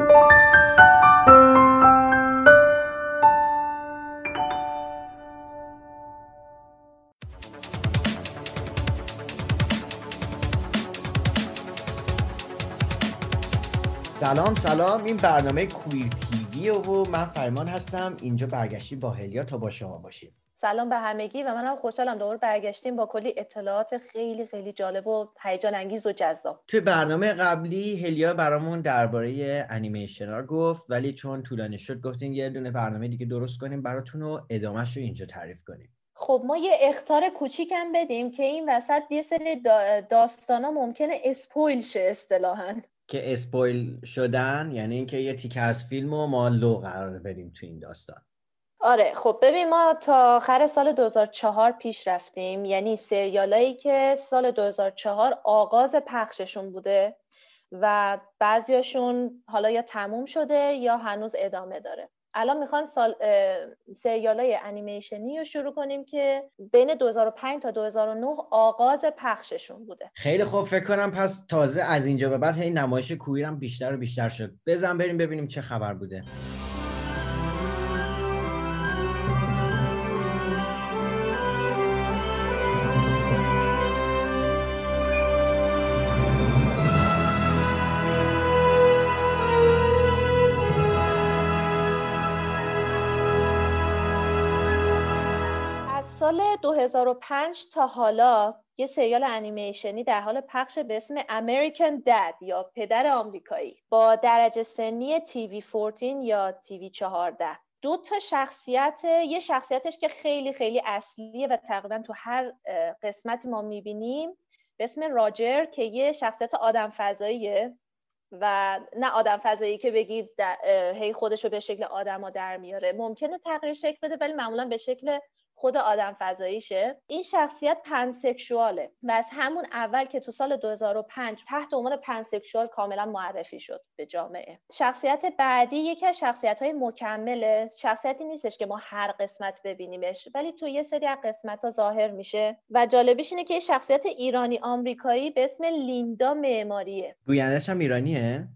سلام سلام. این برنامه کویر تیوی و من فرمان هستم. اینجا برگشتی با هلیا تا با شما باشیم. سلام به همگی و منم خوشحالم دوباره برگشتیم با کلی اطلاعات خیلی خیلی جالب و هیجان انگیز و جذاب. توی برنامه قبلی هلیا برامون درباره انیمیشن ها گفت ولی چون طولانی شد گفتیم یه دونه برنامه دیگه درست کنیم براتون و ادامهش رو اینجا تعریف کنیم. خب ما یه اختار کوچیکم بدیم که این وسط یه سری داستان ها ممکنه اسپویل شه اصطلاحا. که اسپویل شدن یعنی اینکه یه تیکه از فیلم ما لو قرار بریم تو این داستان. آره خب ببین ما تا آخر سال 2004 پیش رفتیم. یعنی سریالایی که سال 2004 آغاز پخششون بوده و بعضیاشون حالا یا تموم شده یا هنوز ادامه داره. الان می‌خوام سال سریال های انیمیشنی رو شروع کنیم که بین 2005 تا 2009 آغاز پخششون بوده. خیلی خوب فکر کنم پس تازه از اینجا به بعد هی نمایش کویرم بیشتر و بیشتر شد. بزن بریم ببینیم چه خبر بوده. سال 2005 تا حالا یه سریال انیمیشنی در حال پخش به اسم American Dad یا پدر آمریکایی با درجه سنی TV 14 یا TV 14 دو تا شخصیت یه شخصیتش که خیلی خیلی اصلیه و تقریبا تو هر قسمتی ما می‌بینیم به اسم راجر که یه شخصیت آدم فضاییه و نه آدم فضایی که بگید هی خودش رو به شکل آدم ها در میاره. ممکنه تغییر شکل بده ولی معمولا به شکل خود آدم فضاییشه؟ این شخصیت پنسکشواله. و از همون اول که تو سال 2005 تحت عنوان پنسکشوال کاملا معرفی شد به جامعه. شخصیت بعدی یکی از شخصیت های مکمله. شخصیتی نیستش که ما هر قسمت ببینیمش ولی تو یه سری از قسمت ها ظاهر میشه. و جالبیش اینه که شخصیت ایرانی آمریکایی به اسم لیندا معماریه. گویندش هم ایرانیه؟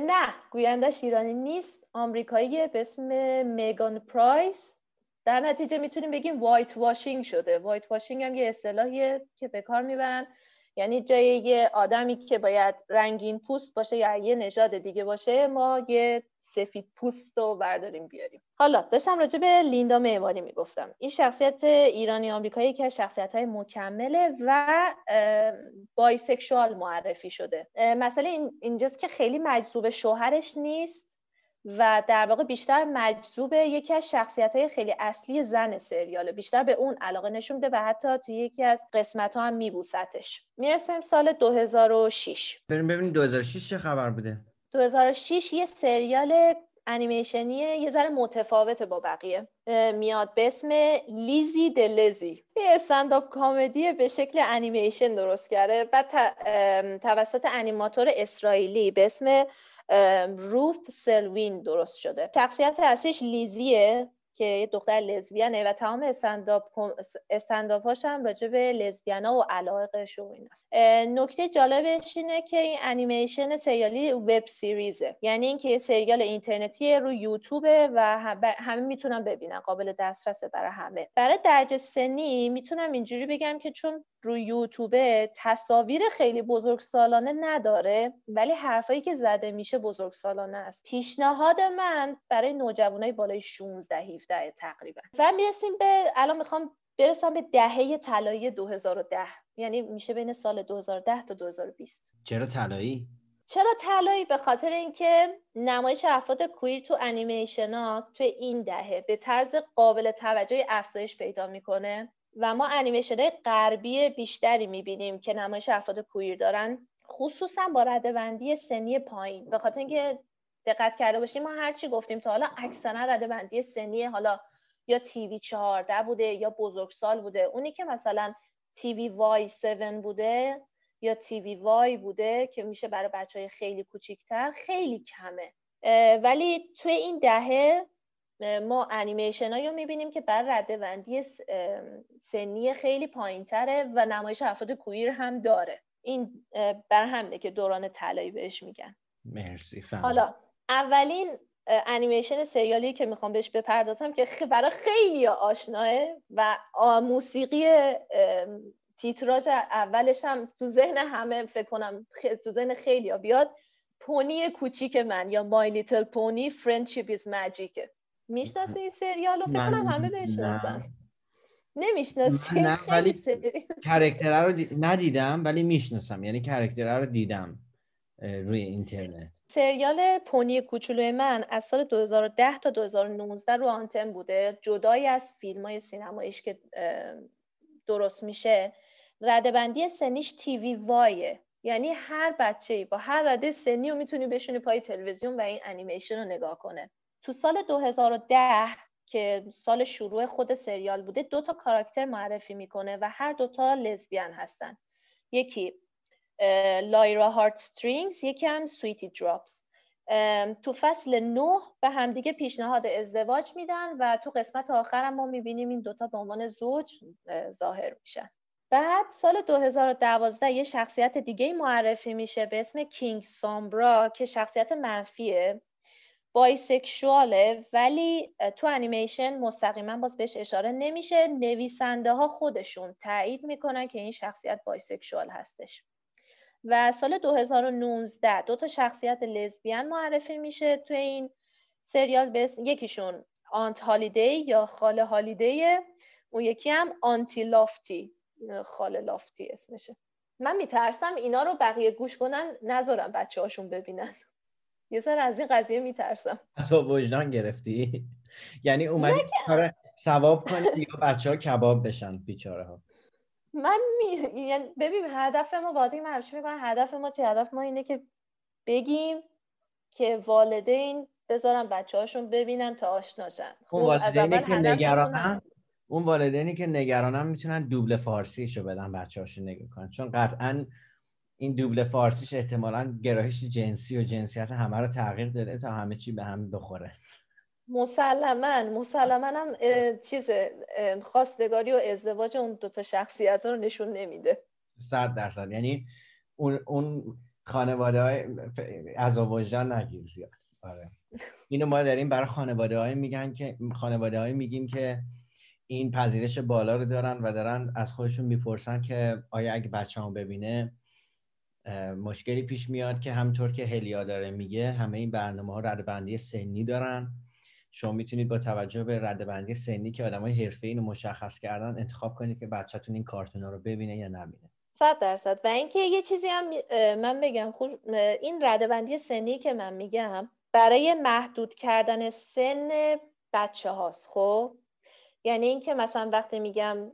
نه گویندش ایرانی نیست. آمریکایی به اسم میگان پرایس. در نتیجه می‌تونیم بگیم whitewashing شده. whitewashing هم یه اصطلاحیه که به کار می‌برن. یعنی جای یه آدمی که باید رنگین پوست باشه یا یه نژاد دیگه باشه ما یه سفید پوست رو برداریم بیاریم. حالا داشتم راجع به لیندا معماری می‌گفتم. این شخصیت ایرانی آمریکایی که شخصیت های مکمله و bisexual معرفی شده. مسئله اینجاست که خیلی مجذوب شوهرش نیست. و در واقع بیشتر مجذوب یکی از شخصیت های خیلی اصلی زن سریاله. بیشتر به اون علاقه نشون میده و حتی توی یکی از قسمت ها هم میبوستش می‌رسیم سال 2006 بریم ببینیم 2006 چه خبر بوده. 2006 یه سریال انیمیشنیه یه ذره متفاوته با بقیه. میاد به اسم لیزی دلزی یه استنداپ کامدی به شکل انیمیشن درست کرده. بعد توسط انیماتور اسرائیلی به اسم روث سلوین درست شده. شخصیت اصلیش لیزیه که یه دختر لزبیانه و تمام استنداپ استنداپاش هم راجع به لزبیانا و علاقش و ایناست نکته جالبش اینه که این انیمیشن سریالی وب سریزه یعنی اینکه یه سریال اینترنتی رو یوتیوبه و همه می‌تونن ببینن قابل دسترسه برای همه. برای درجه سنی می‌تونم اینجوری بگم که چون رو یوتیوبه تصاویر خیلی بزرگ سالانه نداره ولی حرفایی که زده میشه بزرگ سالانه است. پیشنهاد من برای نوجوانای بالای 16 17 تقریبا. و می‌رسیم به الان می‌خوام برسم به دهه طلایی 2010 یعنی میشه بین سال 2010 تا 2020 چرا طلایی؟ چرا طلایی؟ به خاطر اینکه نمایش افراد کویر تو انیمیشن ها تو این دهه به طرز قابل توجهی افزایش پیدا می‌کنه. و ما انیمیشن غربی بیشتری می‌بینیم که نمایش افراد کویر دارن خصوصا با ردبندی سنی پایین. به خاطر اینکه دقت کرده باشیم ما هرچی گفتیم تا حالا اکثرا ردبندی سنی حالا یا تیوی 14 بوده یا بزرگسال بوده. اونی که مثلا تیوی وای 7 بوده یا تیوی وای بوده که میشه برای بچه های خیلی کوچیکتر خیلی کمه. ولی توی این دهه ما انیمیشن رو می‌بینیم که بر رده بندی سنی خیلی پایین تره و نمایش افراد کویر هم داره. این بر همینه که دوران طلایی بهش میگن. مرسی فهم. حالا اولین انیمیشن سریالی که می‌خوام بهش بپردازم که برای خیلی آشناه و موسیقی تیتراژ اولش هم تو ذهن همه فکر کنم تو ذهن خیلی بیاد پونی کوچیک من یا My Little Pony Friendship Is Magic ه می‌شناسه این سریال رو فکر کنم همه بشناسن نمی‌شناسی؟ نه ولی character ه رو ندیدم ولی می‌شناسم. یعنی character ه رو دیدم روی اینترنت. سریال پونی کوچولوی من از سال 2010 تا 2019 رو آنتن بوده. جدایی از فیلم های سینماییش که درست میشه. ردبندی سنیش تیوی وایه. یعنی هر بچه با هر رده سنی رو می‌تونی بشونی پای تلویزیون و این انیمیشن رو نگاه کنه. تو سال 2010 که سال شروع خود سریال بوده دو تا کاراکتر معرفی می‌کنه و هر دوتا لزبیان هستن. یکی Lyra Heartstrings یکی هم Sweetie Drops تو فصل نه به همدیگه پیشنهاد ازدواج میدن و تو قسمت آخر هم ما می‌بینیم این دوتا به عنوان زوج ظاهر میشن. بعد سال 2012 یه شخصیت دیگه معرفی میشه به اسم King Sombra که شخصیت منفیه. bisexual ه ولی تو انیمیشن مستقیما باز بهش اشاره نمیشه. نویسنده ها خودشون تایید می‌کنن که این شخصیت bisexual هستش. و سال 2019 دو تا شخصیت لزبیان معرفی میشه تو این سریال. به یکیشون آنت هالیدی یا خاله هالیدی اون یکی هم آنتی لافتی. خاله لافتی اسمشه. من میترسم اینا رو بقیه گوش کنن نذارم بچه هاشون ببینن. یه سر از این قضیه میترسم. تو وجدان گرفتی؟ یعنی اومدی کار ثواب کنی یا بچه ها کباب بشن بیچاره ها من می... یعنی ببین هدف ما واقعی من همیشه میگم هدف ما چه هدف ما اینه که بگیم که والدین بذارن بچه هاشون ببینن تا آشناشن اون خب، والدینی که نگرانن اون والدینی که نگرانن می‌تونن دوبله فارسیشو بدن بچه هاشون نگاه کنن. چون قطعا این دوبله فارسیش احتمالا گرایش جنسی و جنسیت همه رو تغییر داده تا همه چی به هم بخوره. مسلما مسلما هم چیز خواستگاری و ازدواج اون دوتا شخصیت رو نشون نمیده. صد درصد. یعنی اون, اون خانواده های از وجدان نگیر زیاد. آره. اینو ما داریم برای خانواده های میگن که خانواده های میگیم که این پذیرش بالا رو دارن و دارن از خودشون می‌پرسن که آیا اگه بچه هم ببینه مشکلی پیش میاد که همطور که هلیا داره میگه همه این برنامه ها ردبندی سنی دارن. شما می‌تونید با توجه به ردبندی سنی که آدمای حرفه اینو مشخص کردن انتخاب کنید که بچهتون این کارتونا رو ببینه یا نبینه. صد درصد. و اینکه یه چیزی هم من بگم خوب این ردبندی سنی که من میگم برای محدود کردن سن بچه هاست خب؟ یعنی اینکه مثلا وقتی میگم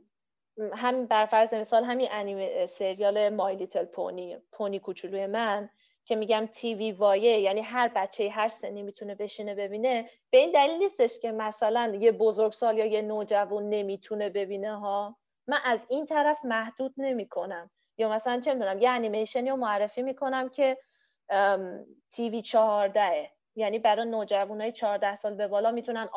هم بر فرض مثال همین انیمه سریال مای لیتل پونی پونی کوچولوی من که میگم تیوی وایه یعنی هر بچه هر سنی می‌تونه بشینه ببینه. به این دلیل نیستش که مثلا یه بزرگسال یا یه نوجوان نمی‌تونه ببینه ها. من از این طرف محدود نمی‌کنم. یا مثلا چه می‌دونم یه انیمیشنی رو معرفی می‌کنم که تیوی چهاردهه یعنی برای نوجوانای 14 سال به بالا می‌تونن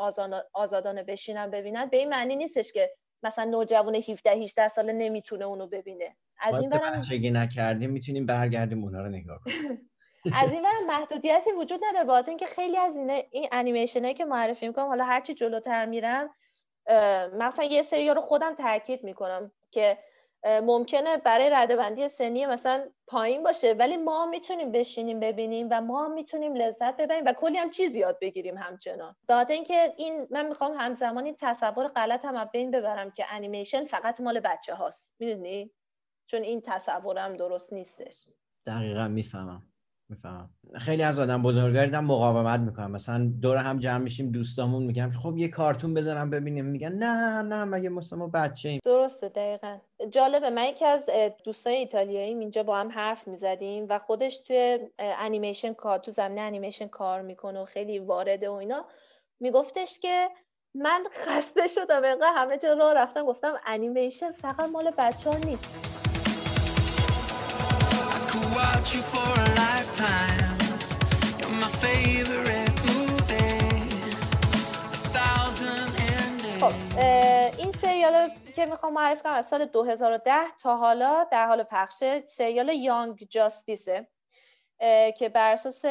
آزادانه بشینن ببینن. به این معنی نیستش که مثلا نوجوان 17 18 ساله نمی‌تونه اونو ببینه. از این برم نکردیم می‌تونیم برگردیم اونا رو نگاه کنیم. از این برم محدودیتی وجود نداره. با اینکه خیلی از این این انیمیشن هایی که معرفی می‌کنم حالا هرچی جلوتر میرم مثلا یه سری رو خودم تاکید می‌کنم که ممکنه برای ردبندی سنی مثلا پایین باشه ولی ما می‌تونیم بشینیم ببینیم و ما می‌تونیم لذت ببریم و کلی هم چیز یاد بگیریم همچنان. به اینکه این من می‌خوام همزمان این تصور غلط هم بین ببرم که انیمیشن فقط مال بچه هاست می‌دونی؟ چون این تصورم درست نیستش. دقیقا می‌فهمم. می‌فهمم. خیلی از آدم بزرگاری هم مقاومت می‌کنم مثلا دور هم جمع میشیم دوستامون میگم خب یه کارتون بذارم ببینیم. میگن نه نه مگه مثلا بچه ایم. درسته دقیقا. جالبه. من یکی از دوستای ایتالیایی اینجا با هم حرف می‌زدیم و خودش توی انیمیشن کار تو زمینه انیمیشن کار می‌کنه و خیلی وارده و اینا. میگفتش که من خسته شدم. اینقدر همه جا راه رفتم. گفتم انیمیشن فقط مال بچه ها نیست این سریال که می‌خوام معرفی کنم از سال 2010 تا حالا در حال پخشه سریال یانگ جاستیسه که بر اساس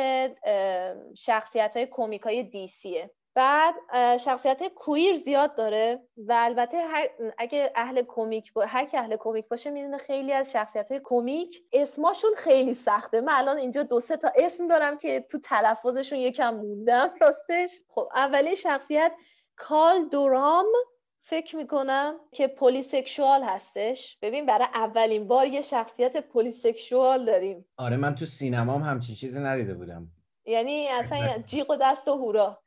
شخصیت های کومیک های دیسیه بعد شخصیت کویر زیاد داره و البته هر اگه اهل کمیک با... هر که اهل کمیک باشه می‌دونه خیلی از شخصیت های کمیک اسماشون خیلی سخته. من الان اینجا دو سه تا اسم دارم که تو تلفظشون یکم موندم راستش. خب اولی شخصیت کال دورام فکر می‌کنم که polysexual هستش. ببین برای اولین بار یه شخصیت polysexual داریم. آره من تو سینمام همچین چیزی ندیده بودم. یعنی اصلا جیغ و دست و هورا.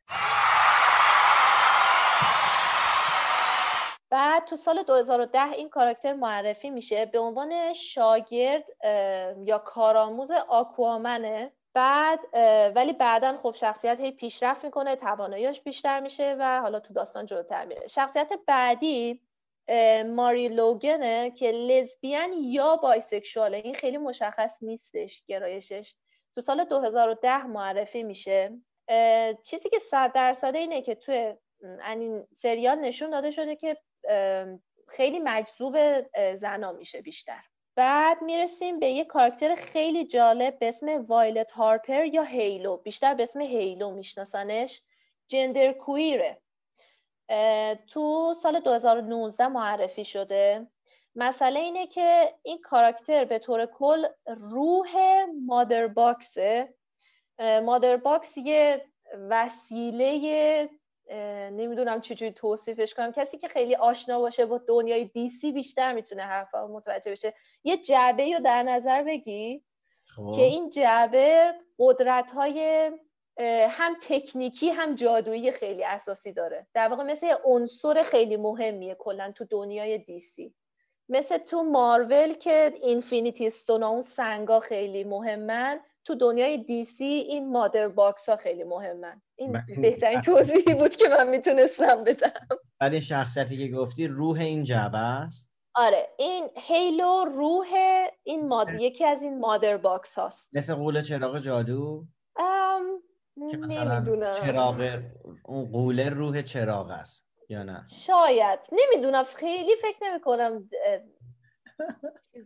بعد تو سال 2010 این کاراکتر معرفی میشه به عنوان شاگرد یا کارآموز آکوامنه. بعد ولی بعدا خب شخصیت هی پیشرفت می‌کنه تواناییش بیشتر میشه و حالا تو داستان جلوتر میره. شخصیت بعدی ماری لوگنه که لزبیان یا بایسکشواله. این خیلی مشخص نیستش گرایشش. تو سال 2010 معرفی میشه. چیزی که صد درصد اینه که توی این سریال نشون داده شده که خیلی مجذوب زنا میشه بیشتر. بعد می‌رسیم به یه کاراکتر خیلی جالب به اسم وایلت هارپر یا هیلو. بیشتر به اسم هیلو میشناسنش. genderqueer ه. تو سال 2019 معرفی شده. مسئله اینه که این کاراکتر به طور کل روح Mother Box ه. Mother Box یه وسیله نمی‌دونم چجوری توصیفش کنم. کسی که خیلی آشنا باشه با دنیای DC بیشتر می‌تونه حرفا متوجه بشه. یه جعبه رو در نظر بگی خب. که این جعبه قدرت های هم تکنیکی هم جادویی خیلی اساسی داره. در واقع مثل عنصر خیلی مهمیه کلا تو دنیای DC مثل تو مارول که Infinity Stone اون سنگا خیلی مهمن تو دنیای DC این Mother Box ها خیلی مهمن. این بهترین توضیحی بود که من می‌تونستم بدم. ولی شخصیتی که گفتی روح این جعبه است. آره این هیلو روح این Moth... یکی از این Mother Box هاست مثل غول چراغ جادو؟ ام... نمی‌دونم. چراغ اون غوله روح چراغ است یا نه؟ شاید. نمی‌دونم خیلی فکر نمی کنم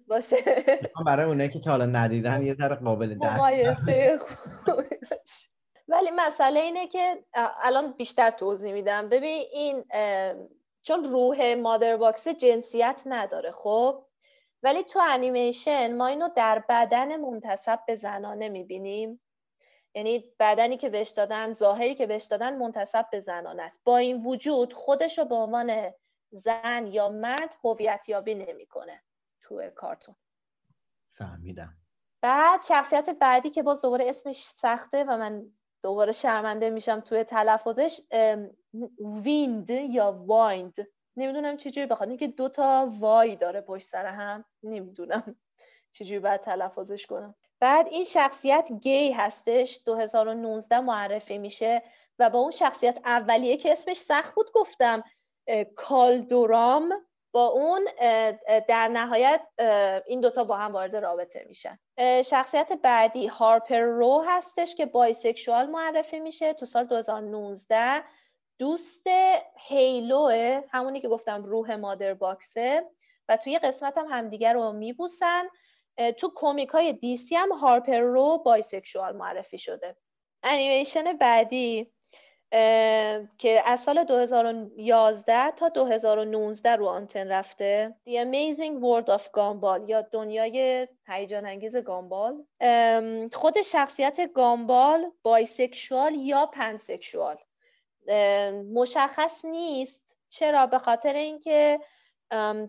باشه. برای اونه که تا حالا ندیدن یه ذره قابل درک ولی مسئله اینه که الان بیشتر توضیح میدم. ببین این چون روح Mother Box جنسیت نداره خب؟ ولی تو انیمیشن ما اینو در بدن منتصب به زنانه می‌بینیم. یعنی بدنی که بهش دادن ظاهری که بهش دادن منتصب به زنانه است. با این وجود خودش رو به عنوان زن یا مرد هویت یابی نمی‌کنه. تو کارتون. فهمیدم. بعد شخصیت بعدی که باز دوباره اسمش سخته و من دوباره شرمنده میشم توی تلفظش ویند یا وایند. نمی‌دونم چجوری بخواد. اینکه دو تا وای داره پشت سر هم نمی‌دونم چجوری باید تلفظش کنم. بعد این شخصیت گی هستش 2019 معرفی میشه و با اون شخصیت اولیه که اسمش سخت بود گفتم کالدورام با اون در نهایت این دوتا با هم وارد رابطه میشن. شخصیت بعدی هارپر رو هستش که بایسکشوال معرفی میشه تو سال 2019 دوست هیلوه همونی که گفتم روح Mother Box ه و توی قسمت هم همدیگر رو میبوسن. تو comic های DC هم هارپر رو bisexual معرفی شده. انیمیشن بعدی که از سال 2011 تا 2019 رو آنتن رفته. The Amazing World of Gumball یا دنیای هیجان انگیز گامبال خود شخصیت گامبال bisexual یا pansexual. مشخص نیست. چرا؟ به خاطر اینکه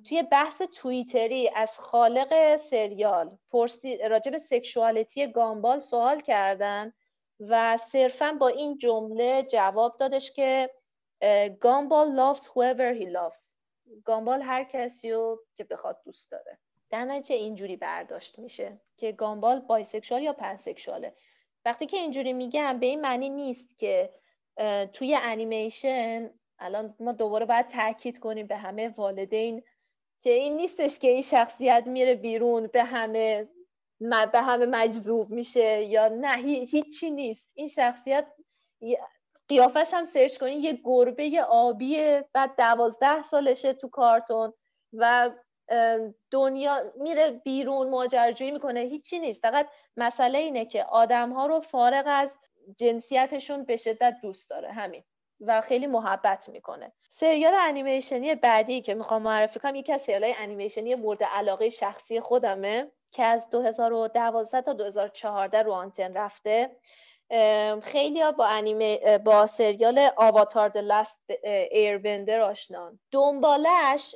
توی بحث توییتری از خالق سریال پرسی راجع به sexuality گامبال سوال کردن. و صرفا با این جمله جواب دادش که Gumball loves whoever he loves. گامبال هر کسی رو که بخواد دوست داره. در نتیجه اینجوری برداشت میشه که گامبال bisexual یا pansexual ه وقتی که اینجوری میگم به این معنی نیست که توی انیمیشن الان ما دوباره باید تاکید کنیم به همه والدین که این نیستش که این شخصیت میره بیرون به همه به همه مجذوب میشه یا نه؟ هیچی نیست. این شخصیت قیافش هم سرچ کنی یه گربه آبی بعد دوازده سالشه تو کارتون و دنیا میره بیرون ماجراجویی می‌کنه. هیچی نیست. فقط مسئله اینه که آدم ها رو فارغ از جنسیتشون به شدت دوست داره. همین. و خیلی محبت می‌کنه. سریال انیمیشنی بعدی که می‌خوام معرفی کنم یکی از سریال انیمیشنی مورد علاقه شخصی خودمه. که از 2012 تا 2014 رو آنتن رفته. خیلی با انیمه با سریال Avatar The Last Airbender آشنان. دنبالش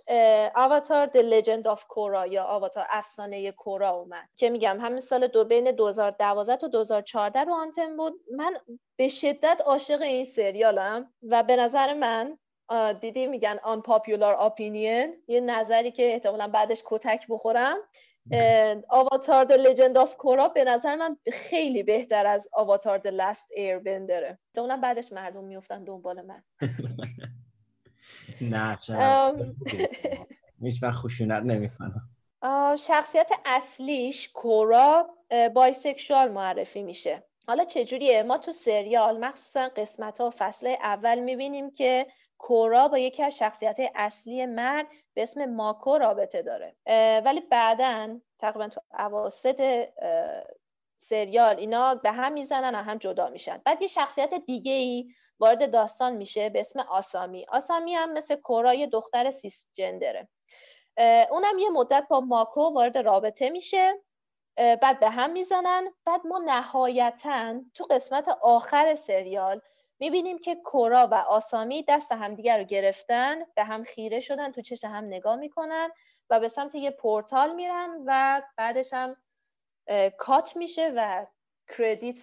Avatar The Legend of Korra یا آواتار افسانه کورا اومد. که میگم همین سال دو بین 2012 تا 2014 رو آنتن بود. من به شدت عاشق این سریالم و به نظر من دیدی میگن unpopular opinion یه نظری که احتمالا بعدش کتک بخورم. Avatar The Legend of Korra به نظر من خیلی بهتر از Avatar The Last Airbender ه احتمالا بعدش مردم میفتن دنبال من. نه هیچ وقت خشونت نمی‌کنم. شخصیت اصلیش کورا بایسکشوال معرفی میشه. حالا چجوریه؟ ما تو سریال مخصوصا قسمت ها و فصل اول می‌بینیم که کورا با یکی از شخصیت اصلی مرد به اسم ماکو رابطه داره. ولی بعدا تقریبا تو عواسط سریال اینا به هم می‌زنن و هم جدا میشن. بعد یه شخصیت دیگه ای وارد داستان میشه به اسم آسامی. آسامی هم مثل کورا یه دختر سیس جندره اونم یه مدت با ماکو وارد رابطه میشه. بعد به هم می‌زنن. بعد ما نهایتا تو قسمت آخر سریال می‌بینیم که کورا و آسامی دست همدیگر رو گرفتن به هم خیره شدن تو چش هم نگاه می‌کنن و به سمت یه پورتال میرن و بعدش هم کات میشه و credit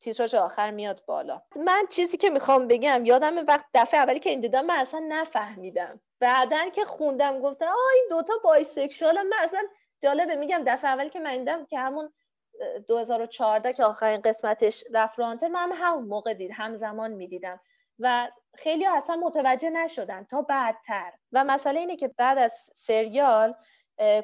تیتراژ آخر میاد بالا. من چیزی که می‌خوام بگم یادم وقت دفعه اولی که این دیدم من اصلا نفهمیدم. بعدا که خوندم گفتن آه این دوتا bisexual من اصلا جالبه میگم دفعه اولی که من دیدم که همون 2014 که آخرین قسمتش رفت رانتر من هم موقع دید همزمان می‌دیدم. و خیلی اصلا متوجه نشدن تا بعدتر. و مسئله اینه که بعد از سریال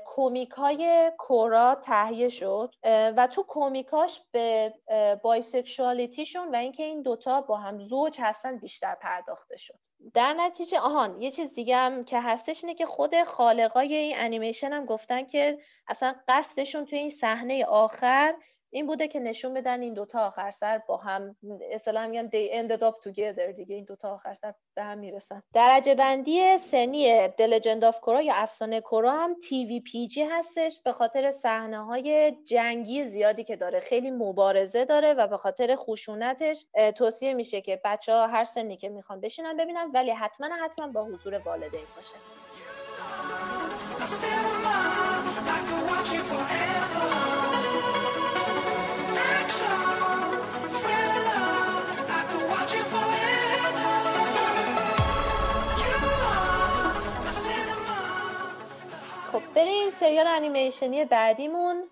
کومیک های کورا تهیه شد. و تو کومیکاش به بایسکشوالیتیشون و اینکه این دوتا با هم زوج هستن بیشتر پرداخته شد. در نتیجه آهان یه چیز دیگه هم که هستش اینه که خود خالقای این انیمیشن هم گفتن که اصلا قصدشون توی این صحنه آخر این بوده که نشون بدن این دوتا آخر سر با هم اصلا میگن they ended up together دیگه این دوتا آخر سر به هم می‌رسن. درجه بندی سنی Legend of یا افسانه کورا هم تیوی پی جی هستش به خاطر صحنه های جنگی زیادی که داره. خیلی مبارزه داره و به خاطر خشونتش توصیه میشه که بچه ها هر سنی که می‌خوان بشینن ببینن ولی حتما حتما با حضور والدین باشه. سریال انیمیشنی بعدیمون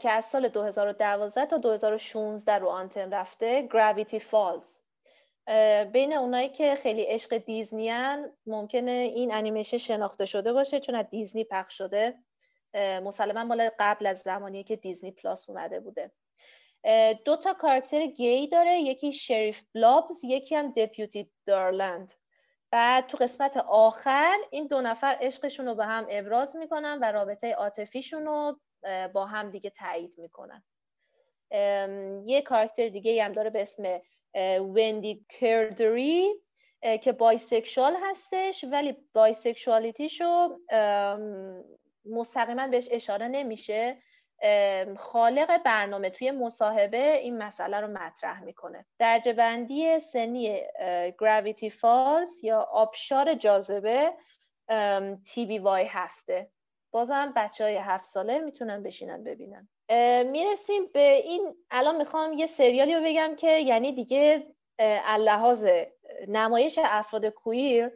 که از سال 2012 تا 2016 رو آنتن رفته Gravity Falls بین اونایی که خیلی عشق دیزنیان ممکنه این انیمیشن شناخته شده باشه چون از دیزنی پخش شده. مسلما مال قبل از زمانی که دیزنی پلاس اومده بوده. دو تا کاراکتر گی داره یکی Sheriff Blubs یکی هم Deputy Durland. بعد تو قسمت آخر این دو نفر عشقشون رو به هم ابراز می‌کنن و رابطه عاطفیشون رو با هم دیگه تایید می‌کنن. یه کاراکتر دیگه هم داره به اسم وندی کردری که bisexual هستش ولی bisexuality شو مستقیما بهش اشاره نمیشه. خالق برنامه توی مصاحبه این مسئله رو مطرح می‌کنه. درجه بندی سنی Gravity Falls یا آبشار جاذبه TV Y هفته. بازم بچه های هفت ساله می‌تونن بشینن ببینن. می‌رسیم به این الان می‌خوام یه سریالی رو بگم که یعنی دیگه از لحاظ نمایش افراد queer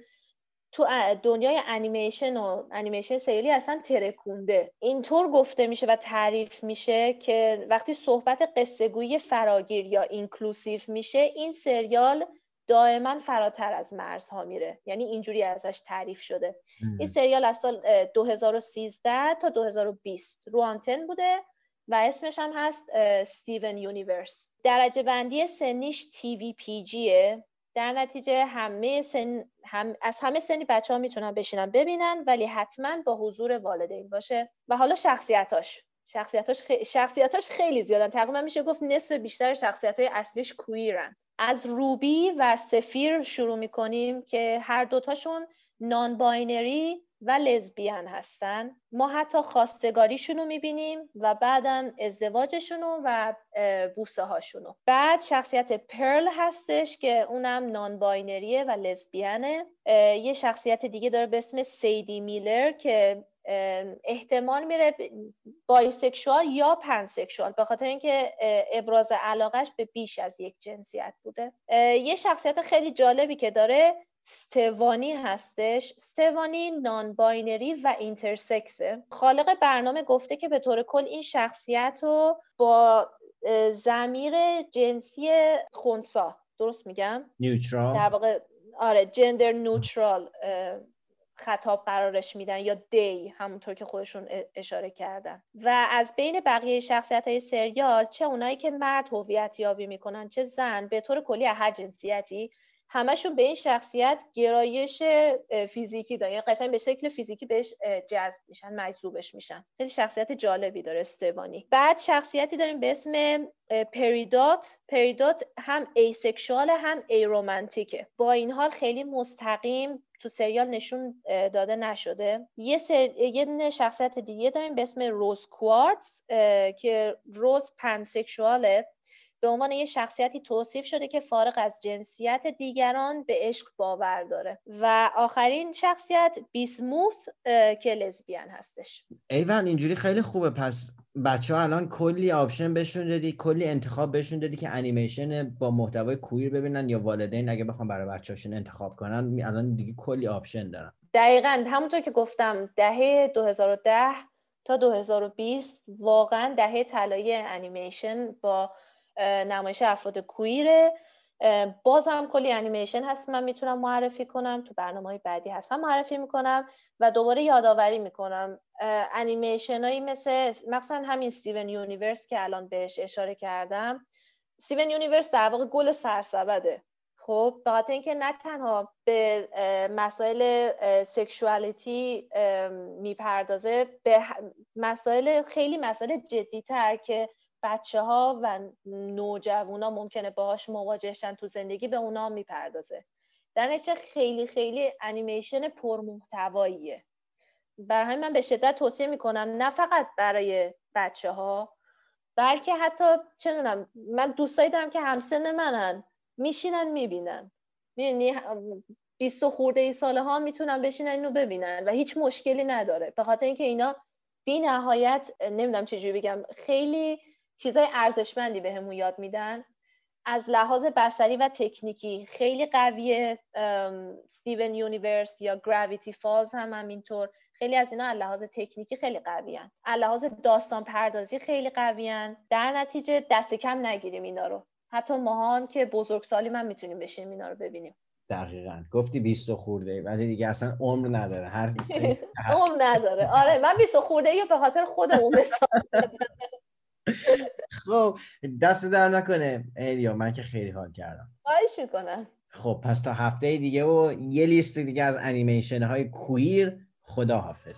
تو دنیای انیمیشن و انیمیشن سریالی اصلا ترکونده. اینطور گفته میشه و تعریف میشه که وقتی صحبت قصه گویی فراگیر یا inclusive میشه این سریال دائما فراتر از مرزها میره. یعنی اینجوری ازش تعریف شده. این سریال از سال 2013 تا 2020 رو آنتن بوده و اسمش هم هست Steven Universe درجه بندی سنیش TV PG ه در نتیجه همه سن هم از همه سنی بچه ها می‌تونن بشینن ببینن ولی حتما با حضور والدین باشه. و حالا شخصیتاش. شخصیتاش, خ... شخصیتاش خیلی زیادن. تقریبا میشه گفت نصف بیشتر شخصیت های اصلیش queer ن. از Ruby و Sapphire شروع می‌کنیم که هر دوتاشون non-binary و لزبیان هستن. ما حتی خواستگاریشون رو می‌بینیم و بعدم ازدواجشون و بوسه هاشونو بعد شخصیت Pearl هستش که اونم non-binary ه و لزبیانه یه شخصیت دیگه داره به اسم Sadie Miller که احتمال میره bisexual یا pansexual به خاطر اینکه ابراز علاقش به بیش از یک جنسیت بوده. یه شخصیت خیلی جالبی که داره Stevonnie هستش. Stevonnie non-binary و intersex ه. خالق برنامه گفته که به طور کل این شخصیت رو با ضمیر جنسی خونسا. درست میگم؟ neutral در واقع آره gender neutral خطاب قرارش میدن یا they همونطور که خودشون اشاره کردن. و از بین بقیه شخصیت های سریال چه اونایی که مرد هویت یابی می‌کنن چه زن به طور کلی هر جنسیتی همشون به این شخصیت گرایش فیزیکی دارن. یعنی قشنگ به شکل فیزیکی بهش جذب میشن مجذوبش میشن. خیلی شخصیت جالبی داره Stevonnie. بعد شخصیتی داریم به اسم Peridot. Peridot هم asexual هم aromantic ه. با این حال خیلی مستقیم تو سریال نشون داده نشده. یه, سر... یه شخصیت دیگه داریم به اسم Rose Quartz که Rose pansexual ه. به عنوان یه شخصیتی توصیف شده که فارغ از جنسیت دیگران به عشق باور داره. و آخرین شخصیت Bismuth که لزبیان هستش. ایوان اینجوری خیلی خوبه. پس بچه ها الان کلی option بهشون دادی کلی انتخاب بهشون دادی که انیمیشن با محتوای queer ببینن یا والدین اگه بخوام برای بچه‌هاشون انتخاب کنن الان دیگه کلی option دارن. دقیقا همونطور که گفتم دهه 2010 تا 2020 واقعا دهه طلایی انیمیشن با نمایش افراد queer ه. باز هم کلی انیمیشن هست من می‌تونم معرفی کنم. تو برنامه های بعدی هست. من معرفی می‌کنم و دوباره یادآوری می‌کنم. انیمیشن هایی مثل مثلا همین Steven Universe که الان بهش اشاره کردم. Steven Universe در واقع گل سرسبده. خب به خاطر اینکه نه تنها به مسائل سکشوالیتی می‌پردازه به مسائل خیلی مسائل جدیتر که بچه ها و نوجوانا ممکنه باهاش مواجهشن تو زندگی به اونا می‌پردازه. در نتیجه خیلی خیلی انیمیشن پرمحتواییه. برای همین من به شدت توصیه می‌کنم نه فقط برای بچه ها بلکه حتی چه من دوستایی دارم که همسن منن میشینن می‌بینن. می‌دونی بیست خورده ای ساله ها می‌تونن بشینن اینو ببینن و هیچ مشکلی نداره. به خاطر اینکه اینا بی نهایت نمی‌دونم چجوری بگم خیلی چیزای ارزشمندی بهمون به یاد میدن. از لحاظ بصری و تکنیکی خیلی قویه Steven Universe یا Gravity Falls هم همینطور. خیلی از اینا از لحاظ تکنیکی خیلی قویان. از لحاظ داستان پردازی خیلی قویان. در نتیجه دست کم نگیریم اینا رو. حتی ما هم که بزرگسالی من می‌تونیم بشیم اینا رو ببینیم. دقیقا. گفتی 20 خورده ولی دیگه اصلا عمر نداره. هر عمر نداره. آره من 20 خورده یا به خاطر خودمون مثال خب دست در نکنه. ایلیا من که خیلی حال کردم. خواهش می‌کنم. خب پس تا هفته دیگه و یه لیست دیگه از انیمیشن های کویر خدا حافظ